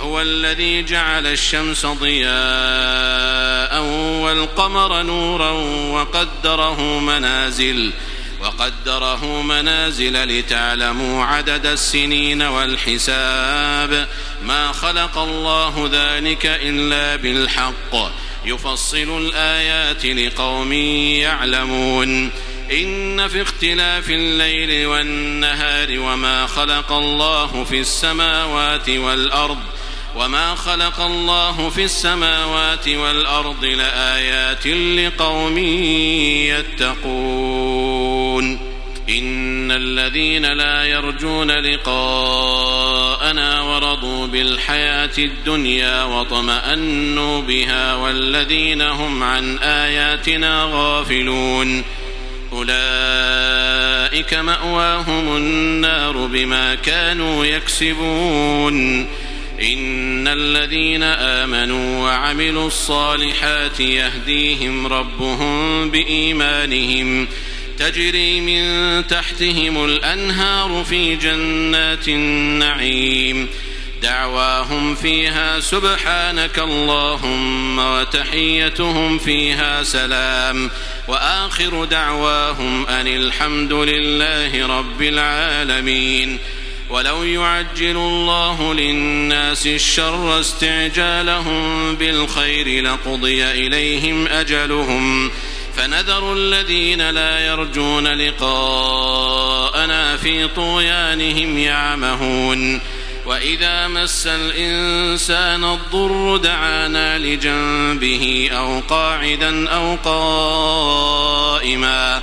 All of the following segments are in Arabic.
هو الذي جعل الشمس ضياء والقمر نورا وقدره منازل وقدره منازل لتعلموا عدد السنين والحساب. ما خلق الله ذلك إلا بالحق. يفصل الآيات لقوم يعلمون. إن في اختلاف الليل والنهار وما خلق الله في السماوات والأرض وما خلق الله في السماوات والأرض لآيات لقوم يتقون إن الذين لا يرجون لقاءنا ورضوا بالحياة الدنيا وطمأنوا بها والذين هم عن آياتنا غافلون أولئك مأواهم النار بما كانوا يكسبون إن الذين آمنوا وعملوا الصالحات يهديهم ربهم بإيمانهم تجري من تحتهم الأنهار في جنات النعيم دعواهم فيها سبحانك اللهم وتحيتهم فيها سلام وآخر دعواهم أن الحمد لله رب العالمين ولو يعجل الله للناس الشر استعجالهم بالخير لقضي إليهم أجلهم. فنذر الذين لا يرجون لقاءنا في طغيانهم يعمهون. وإذا مس الإنسان الضر دعانا لجنبه أو قاعدا أو قائما.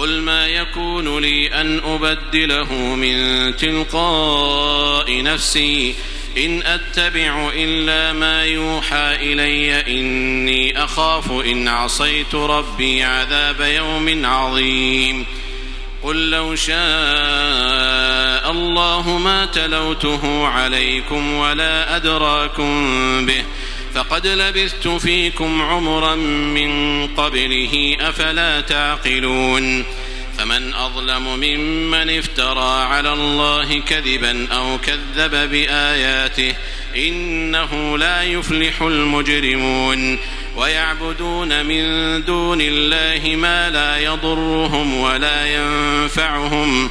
قل ما يكون لي أن أبدله من تلقاء نفسي إن أتبع إلا ما يوحى إلي إني أخاف إن عصيت ربي عذاب يوم عظيم قل لو شاء الله ما تلوته عليكم ولا أدراكم به فقد لبثت فيكم عمرا من قبله أفلا تعقلون؟ فمن أظلم ممن افترى على الله كذبا أو كذب بآياته إنه لا يفلح المجرمون. ويعبدون من دون الله ما لا يضرهم ولا ينفعهم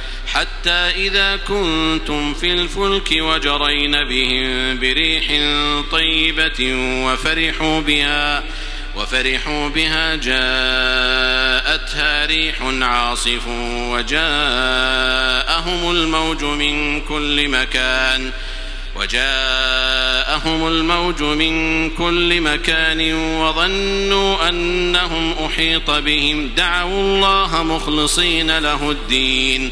حتى إذا كنتم في الفلك وجرين بهم بريح طيبة وفرحوا بها وفرحوا بها جاءتها ريح عاصف وجاءهم الموج من كل مكان وجاءهم الموج من كل مكان وظنوا أنهم أحيط بهم دعوا الله مخلصين له الدين.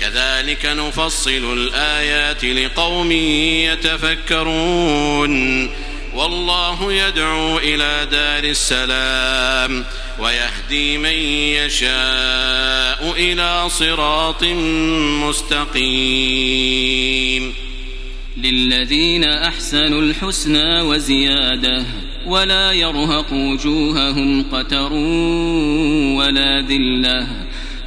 كذلك نفصل الآيات لقوم يتفكرون. والله يدعو إلى دار السلام ويهدي من يشاء إلى صراط مستقيم. للذين أحسنوا الحسنى وزيادة ولا يرهق وجوههم قتر ولا ذلة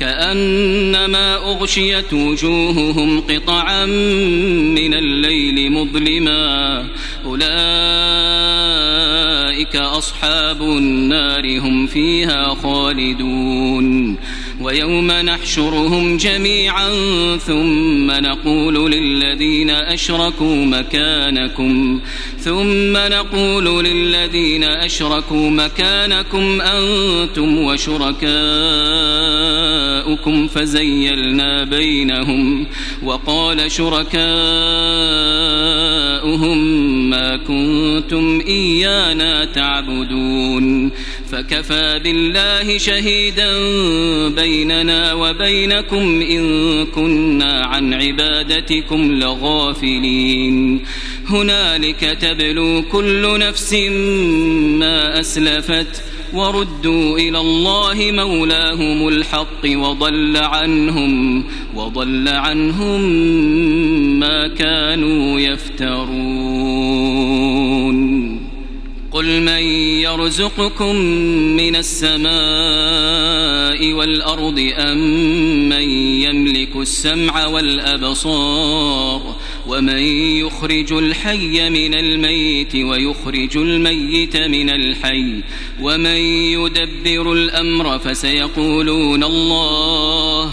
كأنما أغشيت وجوههم قطعا من الليل مظلما. أولئك أصحاب النار هم فيها خالدون. ويوم نحشرهم جميعا ثم نقول للذين أشركوا مكانكم ثم نقول للذين أشركوا مكانكم أنتم وشركاؤكم فزيلنا بينهم وقال شركاؤهم ما كنتم إيانا تعبدون فكفى بالله شهيدا بيننا وبينكم إن كنا عن عبادتكم لغافلين هنالك تبلو كل نفس ما أسلفت وردوا إلى الله مولاهم الحق وضل عنهم وضل عنهم ما كانوا يفترون. قل من يرزقكم من السماء والأرض أم من يملك السمع والأبصار ومن يخرج الحي من الميت ويخرج الميت من الحي ومن يدبر الأمر فسيقولون الله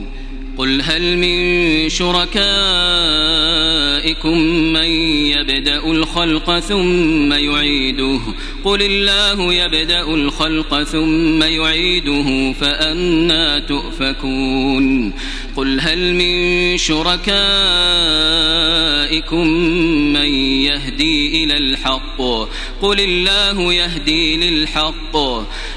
قل هل من شركائكم من يبدأ الخلق ثم يعيده؟ قل الله يبدأ الخلق ثم يعيده فأنا تؤفكون. قل هل من شركائكم من يهدي إلى الحق؟ قل الله يهدي للحق.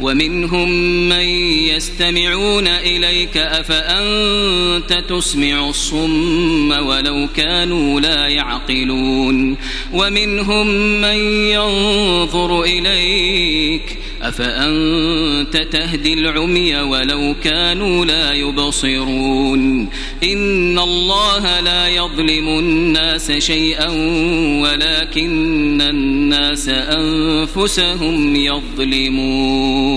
ومنهم من يستمعون إليك أفأنت تسمع الصم ولو كانوا لا يعقلون ومنهم من ينظر إليك أفأنت تهدي العمي ولو كانوا لا يبصرون؟ إن الله لا يظلم الناس شيئا ولكن الناس أنفسهم يظلمون.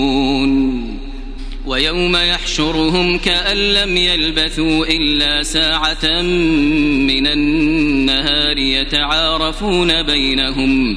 ويوم يحشرهم كأن لم يلبثوا إلا ساعة من النهار يتعارفون بينهم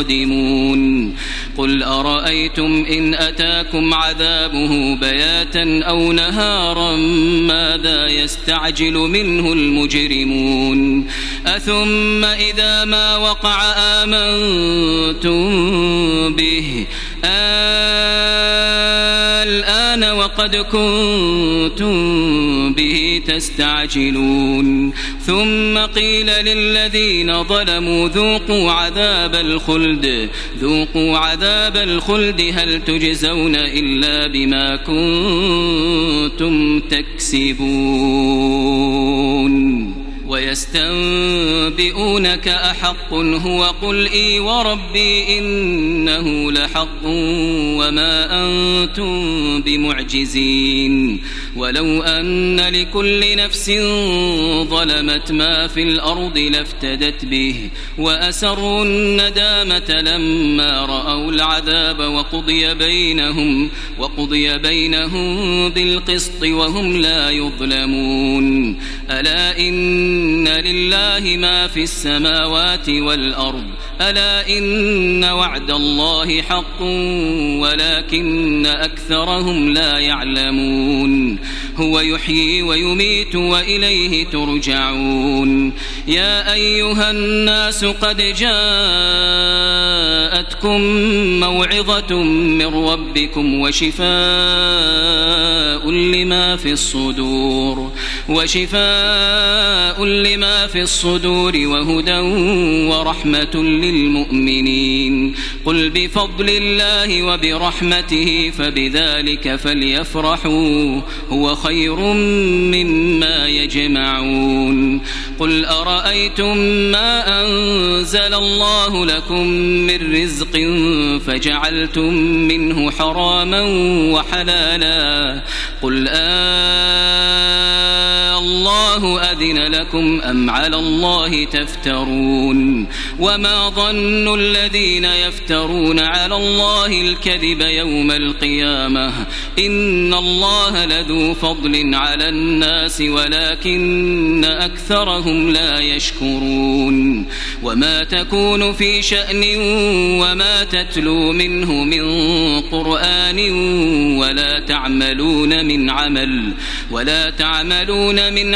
يستقدمون قل أرأيتم إن أتاكم عذابه بياتا أو نهارا ماذا يستعجل منه المجرمون أثم إذا ما وقع آمنتم به الآن وقع قد كنتم به تستعجلون. ثم قيل للذين ظلموا ذوقوا عذاب الخلد. ذوقوا عذاب الخلد هل تجزون إلا بما كنتم تكسبون؟ ويستنبئونك أحق هو قل إي وربي إنه لحق وما أنتم بمعجزين ولو أن لكل نفس ظلمت ما في الأرض لافتدت به وأسروا الندامة لما رأوا العذاب وقضي بينهم وقضي بينهم بالقسط وهم لا يظلمون ألا إن لله ما في السماوات والأرض ألا إن وعد الله حق ولكن أكثرهم لا يعلمون. هو يحيي ويميت وإليه ترجعون. يا أيها الناس قد جاءتكم موعظة من ربكم وشفاء لما في الصدور. وشفاء لما في الصدور وهدى ورحمة للمؤمنين. قل بفضل الله وبرحمته فبذلك فليفرحوا هو خير مما يجمعون. قل أرأيتم ما أنزل الله لكم من رزق فجعلتم منه حراما وحلالا؟ قل آه الله أذن لكم أم على الله تفترون وما ظن الذين يفترون على الله الكذب يوم القيامة إن الله لذو فضل على الناس ولكن أكثرهم لا يشكرون وما تكون في شأن وما تتلو منه من قرآن ولا تعملون من عمل ولا تعملون من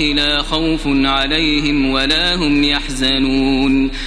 الله لا خوف عليهم ولا هم يحزنون.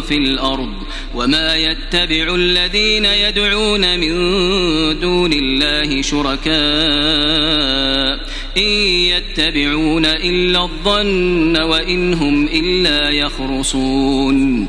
في الأرض وما يتبع الذين يدعون من دون الله شركاء إن يتبعون إلا الظن وإن هم إلا يخرصون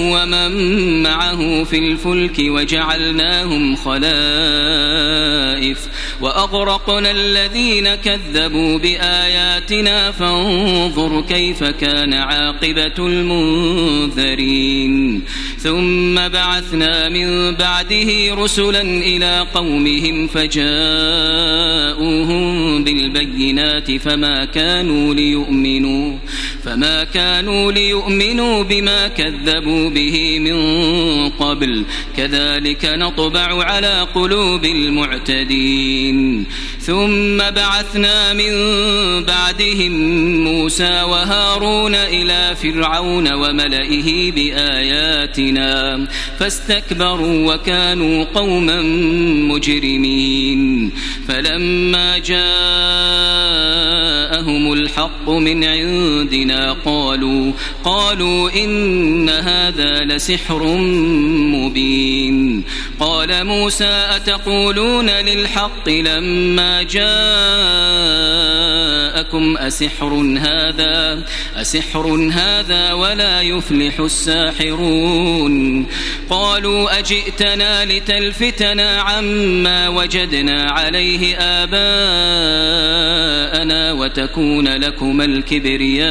ومن معه في الفلك وجعلناهم خلائف وأغرقنا الذين كذبوا بآياتنا فانظر كيف كان عاقبة المنذرين. ثم بعثنا من بعده رسلا إلى قومهم فجاءوهم بالبينات فما كانوا ليؤمنوا فما كانوا ليؤمنوا بما كذبوا به من قبل. كذلك نطبع على قلوب المعتدين. ثم بعثنا من بعدهم موسى وهارون إلى فرعون وملئه بآياتنا. فاستكبروا وكانوا قوما مجرمين. فلما جاءهم الحق من عندنا قالوا قالوا إن هذا لسحر مبين. قال موسى أتقولون للحق لما جاءكم أسحر هذا أسحر هذا ولا يفلح الساحرون. قالوا أجئتنا لتلفتنا عما وجدنا عليه آباءنا وتكون لكما الكبرياء.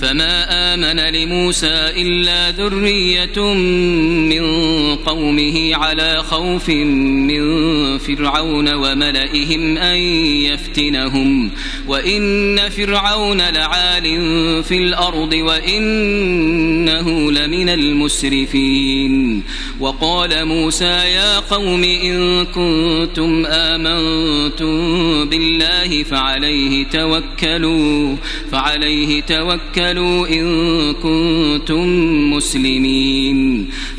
فما آمن لموسى إلا ذرية من قومه على خوف من فرعون وملئهم أن يفتنهم وإن فرعون لعال في الأرض وإنه لمن المسرفين وقال موسى يا قوم إن كنتم آمنتم بالله فعليه توكلوا فعليه توكلوا إن كنتم مسلمين.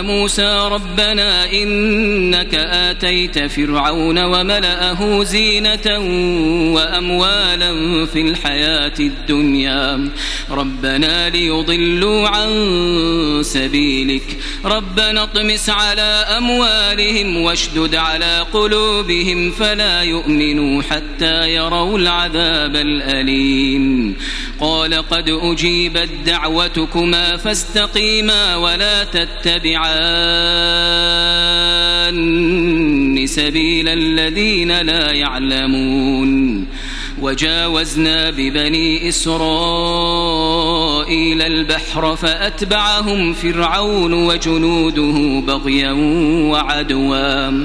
موسى ربنا إنك آتيت فرعون وملأه زينة وأموالا في الحياة الدنيا. ربنا ليضلوا عن سبيلك. ربنا اطمس على أموالهم واشدد على قلوبهم فلا يؤمنوا حتى يروا العذاب الأليم. قال قد أجيبت دعوتكما فاستقيما ولا تتبعان سبيل الذين لا يعلمون. وجاوزنا ببني إسرائيل البحر فأتبعهم فرعون وجنوده بغيا وعدوا.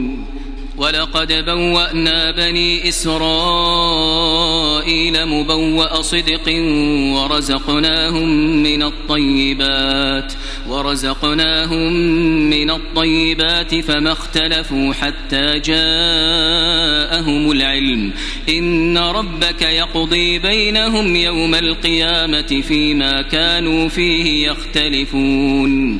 ولقد بوأنا بني إسرائيل مبوأ صدق ورزقناهم من الطيبات ورزقناهم من الطيبات فما اختلفوا حتى جاءهم العلم. إن ربك يقضي بينهم يوم القيامة فيما كانوا فيه يختلفون.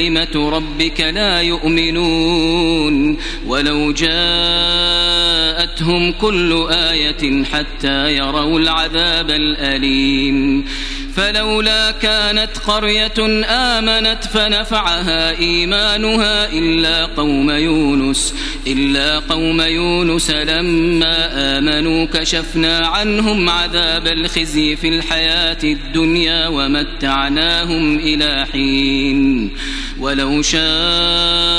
كلمة ربك لا يؤمنون ولو جاءتهم كل آية حتى يروا العذاب الأليم. فلولا كانت قرية آمنت فنفعها إيمانها إلا قوم يونس إلا قوم يونس لما آمنوا كشفنا عنهم عذاب الخزي في الحياة الدنيا ومتعناهم إلى حين. ولو شاء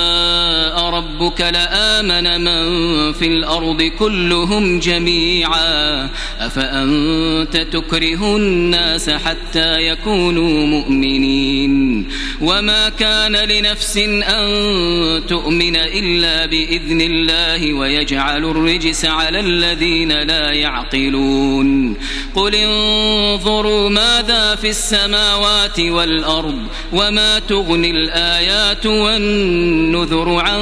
ربك لآمن من في الأرض كلهم جميعا. أفأنت تكره الناس حتى يكونوا مؤمنين؟ وما كان لنفس أن تؤمن إلا بإذن الله ويجعل الرجس على الذين لا يعقلون. قل انظروا ماذا في السماوات والأرض وما تغني الآيات والنذر عن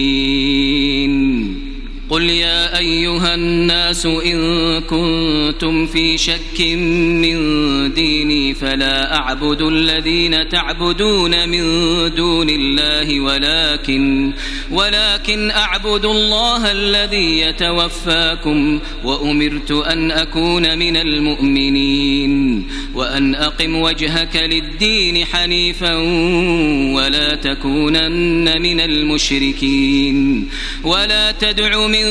قل يا أيها الناس إن كنتم في شك من ديني فلا أعبد الذين تعبدون من دون الله ولكن ولكن أعبد الله الذي يتوفاكم وأمرت أن أكون من المؤمنين وأن أقم وجهك للدين حنيفا ولا تكونن من المشركين ولا تدع من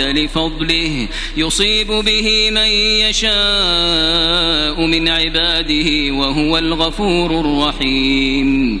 لفضله يصيب به من يشاء من عباده وهو الغفور الرحيم.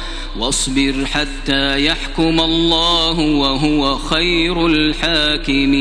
واصبر حتى يحكم الله وهو خير الحاكمين.